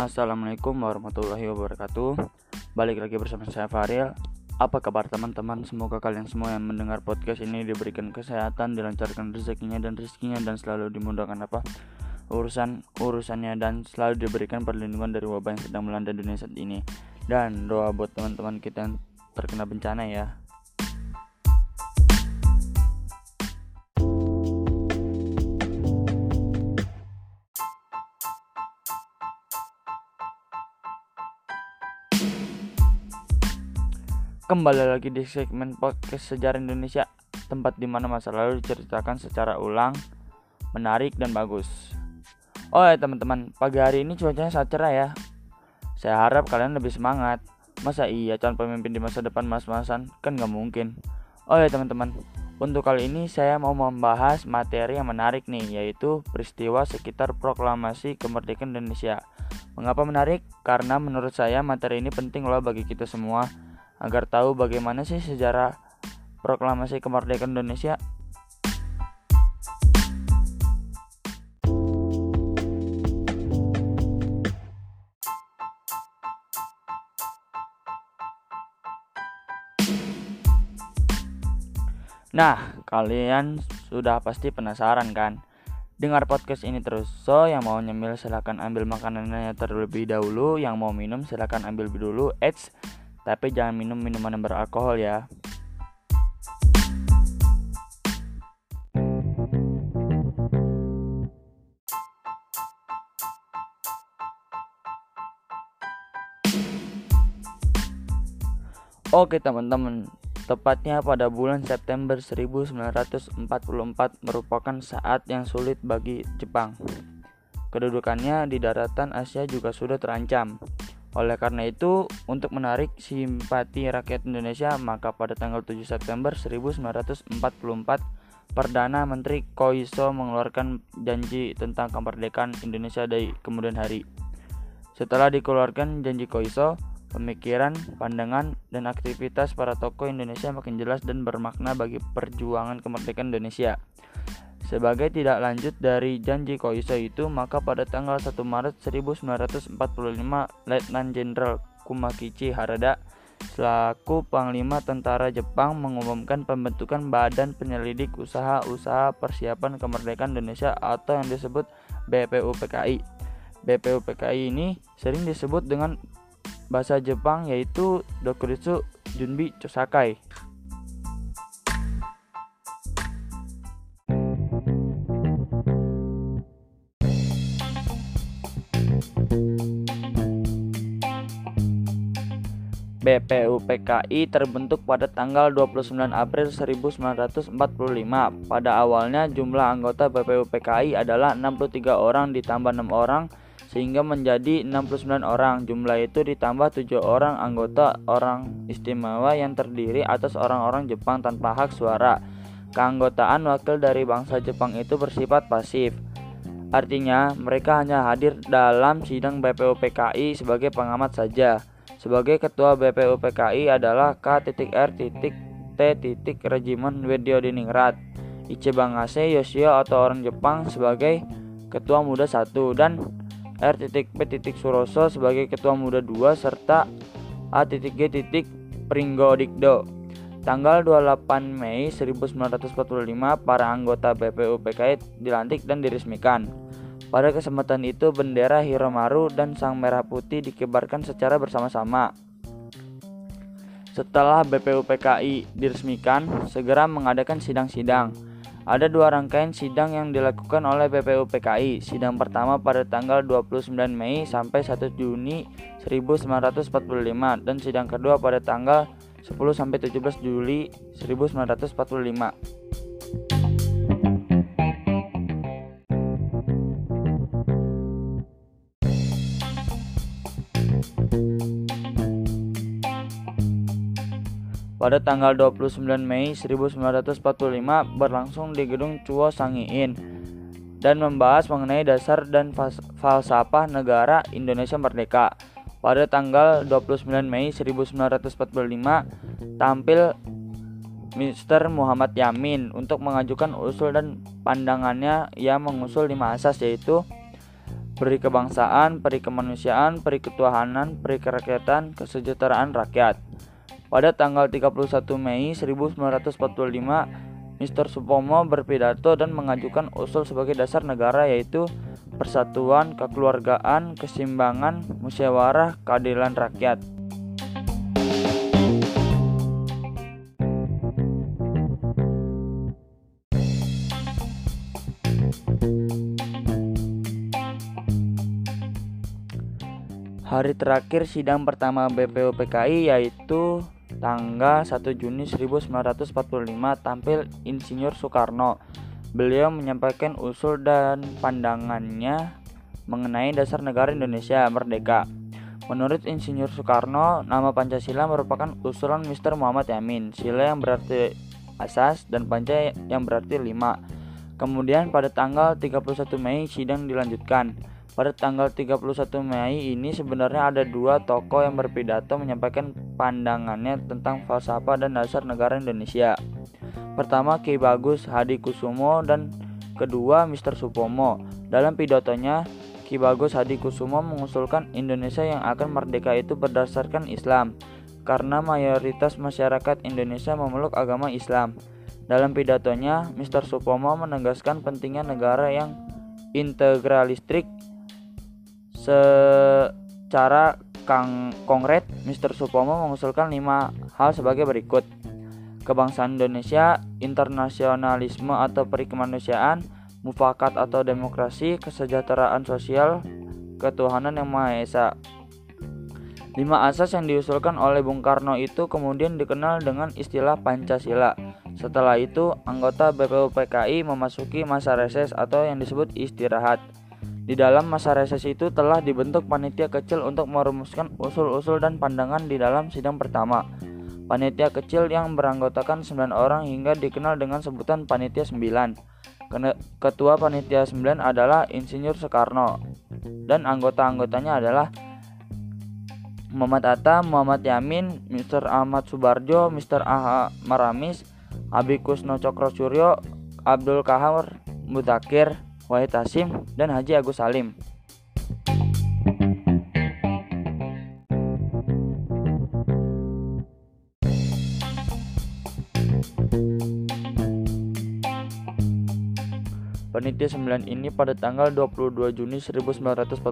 Assalamualaikum warahmatullahi wabarakatuh Balik lagi bersama saya Faril Apa kabar teman-teman? Semoga kalian semua yang mendengar podcast ini diberikan kesehatan, dilancarkan rezekinya dan rezekinya dan selalu dimudahkan apa urusan urusannya dan selalu diberikan perlindungan dari wabah yang sedang melanda dunia saat ini. Dan doa buat teman-teman kita yang terkena bencana ya. Kembali lagi di segmen podcast sejarah Indonesia, tempat di mana masa lalu diceritakan secara ulang, menarik dan bagus. Oh ya teman-teman, pagi hari ini cuacanya sangat cerah ya. Saya harap kalian lebih semangat. Masa iya calon pemimpin di masa depan mas-masan? Kan gak mungkin. Oh ya teman-teman, untuk kali ini saya mau membahas materi yang menarik nih, yaitu peristiwa sekitar proklamasi kemerdekaan Indonesia. Mengapa menarik? Karena menurut saya materi ini penting loh bagi kita semua agar tahu bagaimana sih sejarah proklamasi kemerdekaan Indonesia. Nah, kalian sudah pasti penasaran kan? Dengar podcast ini terus. So, yang mau nyemil silahkan ambil makanannya terlebih dahulu. Yang mau minum silahkan ambil dulu. Eits, tapi jangan minum minuman yang beralkohol ya. Oke teman-teman, tepatnya pada bulan September 1944 merupakan saat yang sulit bagi Jepang. Kedudukannya di daratan Asia juga sudah terancam. Oleh karena itu, untuk menarik simpati rakyat Indonesia, maka pada tanggal 7 September 1944, Perdana Menteri Koiso mengeluarkan janji tentang kemerdekaan Indonesia dari kemudian hari. Setelah dikeluarkan janji Koiso, pemikiran, pandangan, dan aktivitas para tokoh Indonesia makin jelas dan bermakna bagi perjuangan kemerdekaan Indonesia. Sebagai tidak lanjut dari janji Koiso itu, maka pada tanggal 1 Maret 1945, Letnan Jenderal Kumakichi Harada selaku Panglima Tentara Jepang mengumumkan pembentukan Badan Penyelidik Usaha-Usaha Persiapan Kemerdekaan Indonesia atau yang disebut BPUPKI. BPUPKI ini sering disebut dengan bahasa Jepang yaitu Dokuritsu Junbi Chosakai. BPUPKI terbentuk pada tanggal 29 April 1945. Pada awalnya jumlah anggota BPUPKI adalah 63 orang ditambah 6 orang sehingga menjadi 69 orang. Jumlah itu ditambah 7 orang anggota orang istimewa yang terdiri atas orang-orang Jepang tanpa hak suara. Keanggotaan wakil dari bangsa Jepang itu bersifat pasif. Artinya, mereka hanya hadir dalam sidang BPUPKI sebagai pengamat saja. Sebagai ketua BPUPKI adalah K.R. T. Diningrat, Iche Bangase Yoshio atau orang Jepang sebagai ketua muda 1 dan R.P. Suroso sebagai ketua muda 2 serta A.G. Pringgo Dikdo. Tanggal 28 Mei 1945 para anggota BPUPKI dilantik dan diresmikan. Pada kesempatan itu bendera Hiromaru dan Sang Merah Putih dikibarkan secara bersama-sama. Setelah BPUPKI diresmikan, segera mengadakan sidang-sidang. Ada dua rangkaian sidang yang dilakukan oleh BPUPKI. Sidang pertama pada tanggal 29 Mei sampai 1 Juni 1945 dan sidang kedua pada tanggal 10 sampai 17 Juli 1945. Pada tanggal 29 Mei 1945 berlangsung di gedung Chuo Sangiin dan membahas mengenai dasar dan falsafah negara Indonesia Merdeka. Pada tanggal 29 Mei 1945 tampil Mr. Muhammad Yamin untuk mengajukan usul dan pandangannya yang mengusul lima asas yaitu peri kebangsaan, peri kemanusiaan, peri ketuhanan, peri kerakyatan, kesejahteraan rakyat. Pada tanggal 31 Mei 1945, Mr. Supomo berpidato dan mengajukan usul sebagai dasar negara yaitu persatuan, kekeluargaan, keseimbangan, musyawarah, keadilan rakyat. Hari terakhir sidang pertama BPUPKI yaitu tanggal 1 Juni 1945 tampil Insinyur Soekarno. Beliau menyampaikan usul dan pandangannya mengenai dasar negara Indonesia merdeka. Menurut Insinyur Soekarno, nama Pancasila merupakan usulan Mr. Muhammad Yamin, sila yang berarti asas dan panca yang berarti lima. Kemudian pada tanggal 31 Mei sidang dilanjutkan. Pada tanggal 31 Mei ini sebenarnya ada dua tokoh yang berpidato menyampaikan pandangannya tentang falsafah dan dasar negara Indonesia. Pertama Ki Bagus Hadi Kusumo dan kedua Mr. Supomo. Dalam pidatonya, Ki Bagus Hadi Kusumo mengusulkan Indonesia yang akan merdeka itu berdasarkan Islam karena mayoritas masyarakat Indonesia memeluk agama Islam. Dalam pidatonya, Mr. Supomo menegaskan pentingnya negara yang integralistik Secara kang kongret, Mr. Supomo mengusulkan lima hal sebagai berikut. Kebangsaan Indonesia, internasionalisme atau perikemanusiaan, mufakat atau demokrasi, kesejahteraan sosial, ketuhanan yang Maha Esa. Lima asas yang diusulkan oleh Bung Karno itu kemudian dikenal dengan istilah Pancasila. Setelah itu, anggota BPUPKI memasuki masa reses atau yang disebut istirahat. Di dalam masa reses itu telah dibentuk panitia kecil untuk merumuskan usul-usul dan pandangan di dalam sidang pertama. Panitia kecil yang beranggotakan 9 orang hingga dikenal dengan sebutan Panitia 9. Ketua Panitia 9 adalah Insinyur Soekarno dan anggota-anggotanya adalah Muhammad Atta, Muhammad Yamin, Mr. Ahmad Subarjo, Mr. Aha Maramis, Abikus Nocokro Suryo, Abdul Kahar Mutakir, Wahid Hasim, dan Haji Agus Salim. Panitia 9 ini pada tanggal 22 Juni 1945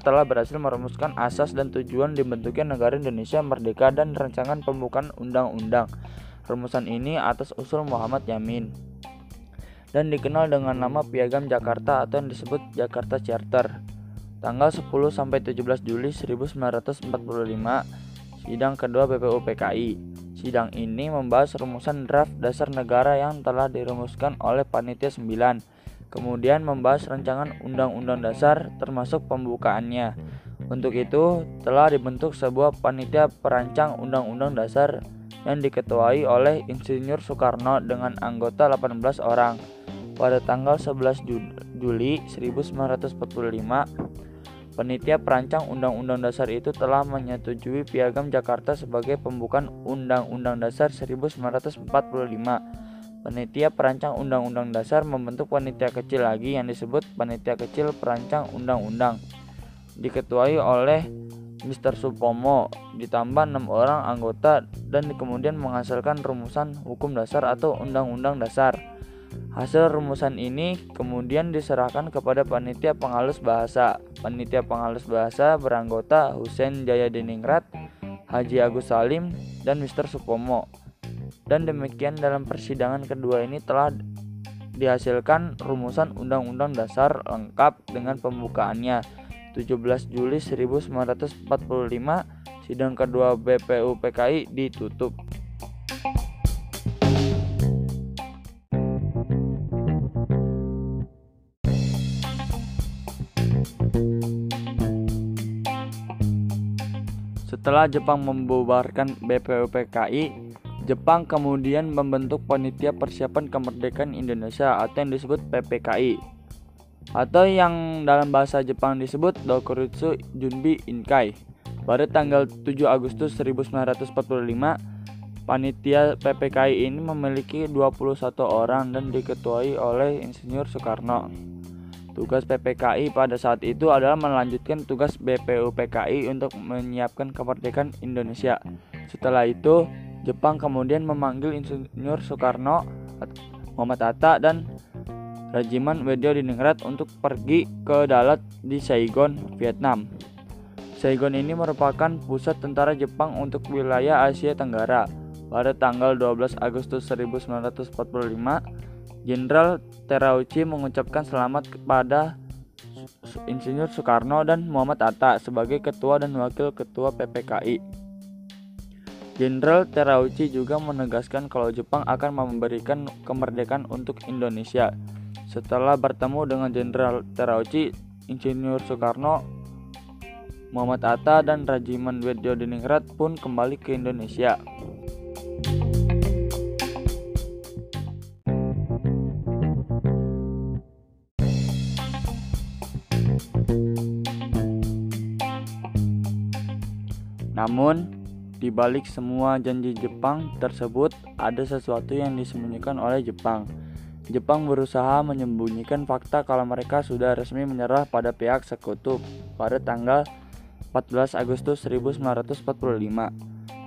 telah berhasil merumuskan asas dan tujuan dibentuknya negara Indonesia merdeka dan rancangan pembukaan undang-undang. Rumusan ini atas usul Muhammad Yamin dan dikenal dengan nama Piagam Jakarta atau yang disebut Jakarta Charter. Tanggal 10 sampai 17 Juli 1945, sidang kedua BPUPKI. Sidang ini membahas rumusan draft dasar negara yang telah dirumuskan oleh Panitia 9. Kemudian membahas rancangan Undang-Undang Dasar termasuk pembukaannya. Untuk itu, telah dibentuk sebuah panitia perancang Undang-Undang Dasar yang diketuai oleh Insinyur Soekarno dengan anggota 18 orang. Pada tanggal 11 Juli 1945, penitia perancang Undang-Undang Dasar itu telah menyetujui Piagam Jakarta sebagai pembukaan Undang-Undang Dasar 1945. Penitia perancang Undang-Undang Dasar membentuk panitia kecil lagi yang disebut Panitia Kecil Perancang Undang-Undang. Diketuai oleh Mr. Supomo ditambah enam orang anggota dan kemudian menghasilkan rumusan hukum dasar atau undang-undang dasar. Hasil rumusan ini kemudian diserahkan kepada panitia penghalus bahasa. Panitia penghalus bahasa beranggota Husein Jayadiningrat, Haji Agus Salim, dan Mr. Supomo. Dan demikian dalam persidangan kedua ini telah dihasilkan rumusan Undang-Undang Dasar lengkap dengan pembukaannya 17 Juli 1945 sidang kedua BPUPKI ditutup. Setelah Jepang membubarkan BPUPKI, Jepang kemudian membentuk Panitia Persiapan Kemerdekaan Indonesia atau yang disebut PPKI atau yang dalam bahasa Jepang disebut Dokuritsu Junbi Inkai. Pada tanggal 7 Agustus 1945, panitia PPKI ini memiliki 21 orang dan diketuai oleh Insinyur Soekarno. Tugas PPKI pada saat itu adalah melanjutkan tugas BPUPKI untuk menyiapkan kemerdekaan Indonesia. Setelah itu, Jepang kemudian memanggil Insinyur Soekarno, Muhammad Hatta, dan Regimen Diningrat untuk pergi ke Dalat di Saigon, Vietnam. Saigon ini merupakan pusat tentara Jepang untuk wilayah Asia Tenggara. Pada tanggal 12 Agustus 1945, Jenderal Terauchi mengucapkan selamat kepada Insinyur Soekarno dan Muhammad Atta sebagai ketua dan wakil ketua PPKI. Jenderal Terauchi juga menegaskan kalau Jepang akan memberikan kemerdekaan untuk Indonesia. Setelah bertemu dengan Jenderal Terauchi, Insinyur Soekarno, Muhammad Atta, dan Rajiman Diningrat pun kembali ke Indonesia. Namun, di balik semua janji Jepang tersebut, ada sesuatu yang disembunyikan oleh Jepang. Jepang berusaha menyembunyikan fakta kalau mereka sudah resmi menyerah pada pihak sekutu pada tanggal 14 Agustus 1945.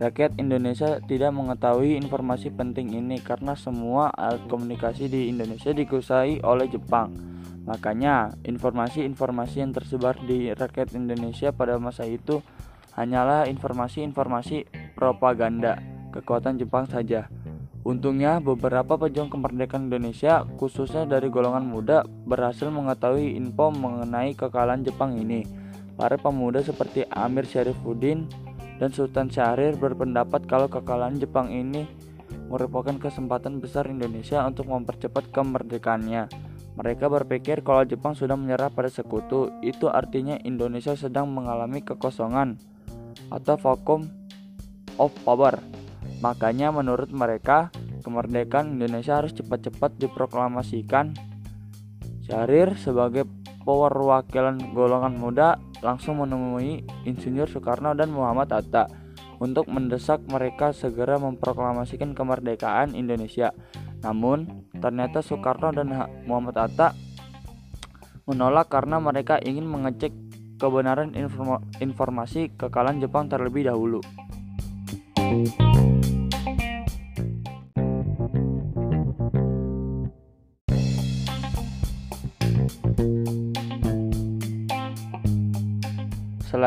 Rakyat Indonesia tidak mengetahui informasi penting ini karena semua alat komunikasi di Indonesia dikuasai oleh Jepang. Makanya, informasi-informasi yang tersebar di rakyat Indonesia pada masa itu hanyalah informasi-informasi propaganda kekuatan Jepang saja. Untungnya beberapa pejuang kemerdekaan Indonesia khususnya dari golongan muda berhasil mengetahui info mengenai kekalahan Jepang ini. Para pemuda seperti Amir Syarifuddin dan Sultan Syahrir berpendapat kalau kekalahan Jepang ini merupakan kesempatan besar Indonesia untuk mempercepat kemerdekaannya. Mereka berpikir kalau Jepang sudah menyerah pada sekutu, itu artinya Indonesia sedang mengalami kekosongan atau vacuum of power. Makanya menurut mereka, kemerdekaan Indonesia harus cepat-cepat diproklamasikan. Syahrir sebagai perwakilan golongan muda langsung menemui Insinyur Soekarno dan Muhammad Hatta untuk mendesak mereka segera memproklamasikan kemerdekaan Indonesia. Namun, ternyata Soekarno dan Muhammad Hatta menolak karena mereka ingin mengecek kebenaran informasi kekalahan Jepang terlebih dahulu.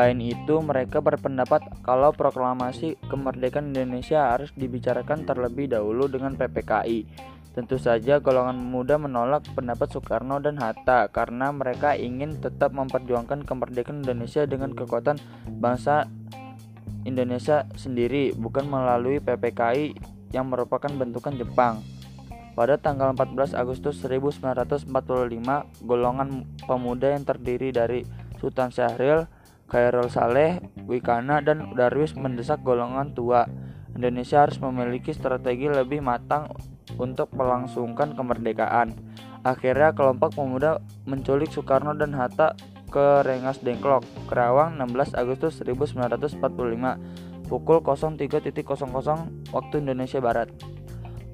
Selain itu, mereka berpendapat kalau proklamasi kemerdekaan Indonesia harus dibicarakan terlebih dahulu dengan PPKI Tentu saja golongan muda menolak pendapat Soekarno dan Hatta karena mereka ingin tetap memperjuangkan kemerdekaan Indonesia dengan kekuatan bangsa Indonesia sendiri bukan melalui PPKI yang merupakan bentukan Jepang. Pada tanggal 14 Agustus 1945, golongan pemuda yang terdiri dari Sultan Syahrir, Khairul Saleh, Wikana, dan Darwis mendesak golongan tua. Indonesia harus memiliki strategi lebih matang untuk melangsungkan kemerdekaan. Akhirnya kelompok pemuda menculik Soekarno dan Hatta ke Rengas Dengklok, Kerawang 16 Agustus 1945 pukul 03.00 waktu Indonesia Barat.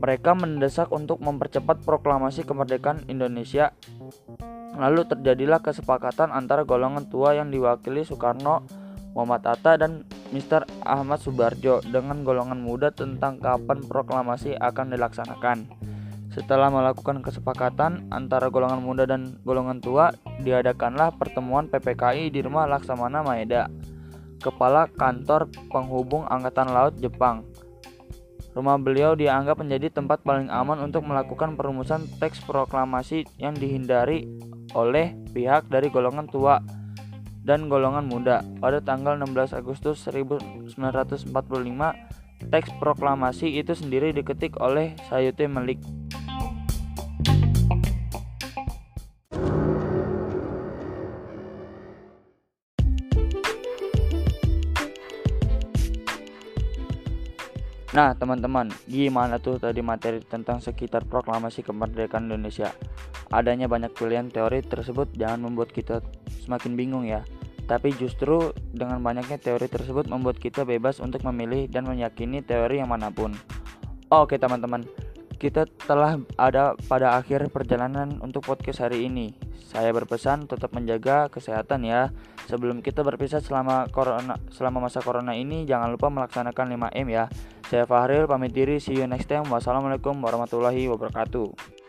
Mereka mendesak untuk mempercepat proklamasi kemerdekaan Indonesia. Lalu terjadilah kesepakatan antara golongan tua yang diwakili Soekarno, Muhammad Hatta dan Mr. Ahmad Subarjo dengan golongan muda tentang kapan proklamasi akan dilaksanakan. Setelah melakukan kesepakatan antara golongan muda dan golongan tua, diadakanlah pertemuan PPKI di rumah Laksamana Maeda, Kepala Kantor Penghubung Angkatan Laut Jepang. Rumah beliau dianggap menjadi tempat paling aman untuk melakukan perumusan teks proklamasi yang dihindari oleh pihak dari golongan tua dan golongan muda. Pada tanggal 16 Agustus 1945, teks proklamasi itu sendiri diketik oleh Sayuti Melik. Nah, teman-teman, gimana tuh tadi materi tentang sekitar proklamasi kemerdekaan Indonesia? Adanya banyak pilihan teori tersebut jangan membuat kita semakin bingung ya. Tapi justru dengan banyaknya teori tersebut membuat kita bebas untuk memilih dan meyakini teori yang mana pun. Oke, teman-teman. Kita telah ada pada akhir perjalanan untuk podcast hari ini. Saya berpesan tetap menjaga kesehatan ya. Sebelum kita berpisah selama corona selama masa corona ini jangan lupa melaksanakan 5M ya saya Fahril pamit diri, see you next time. Wassalamualaikum warahmatullahi wabarakatuh.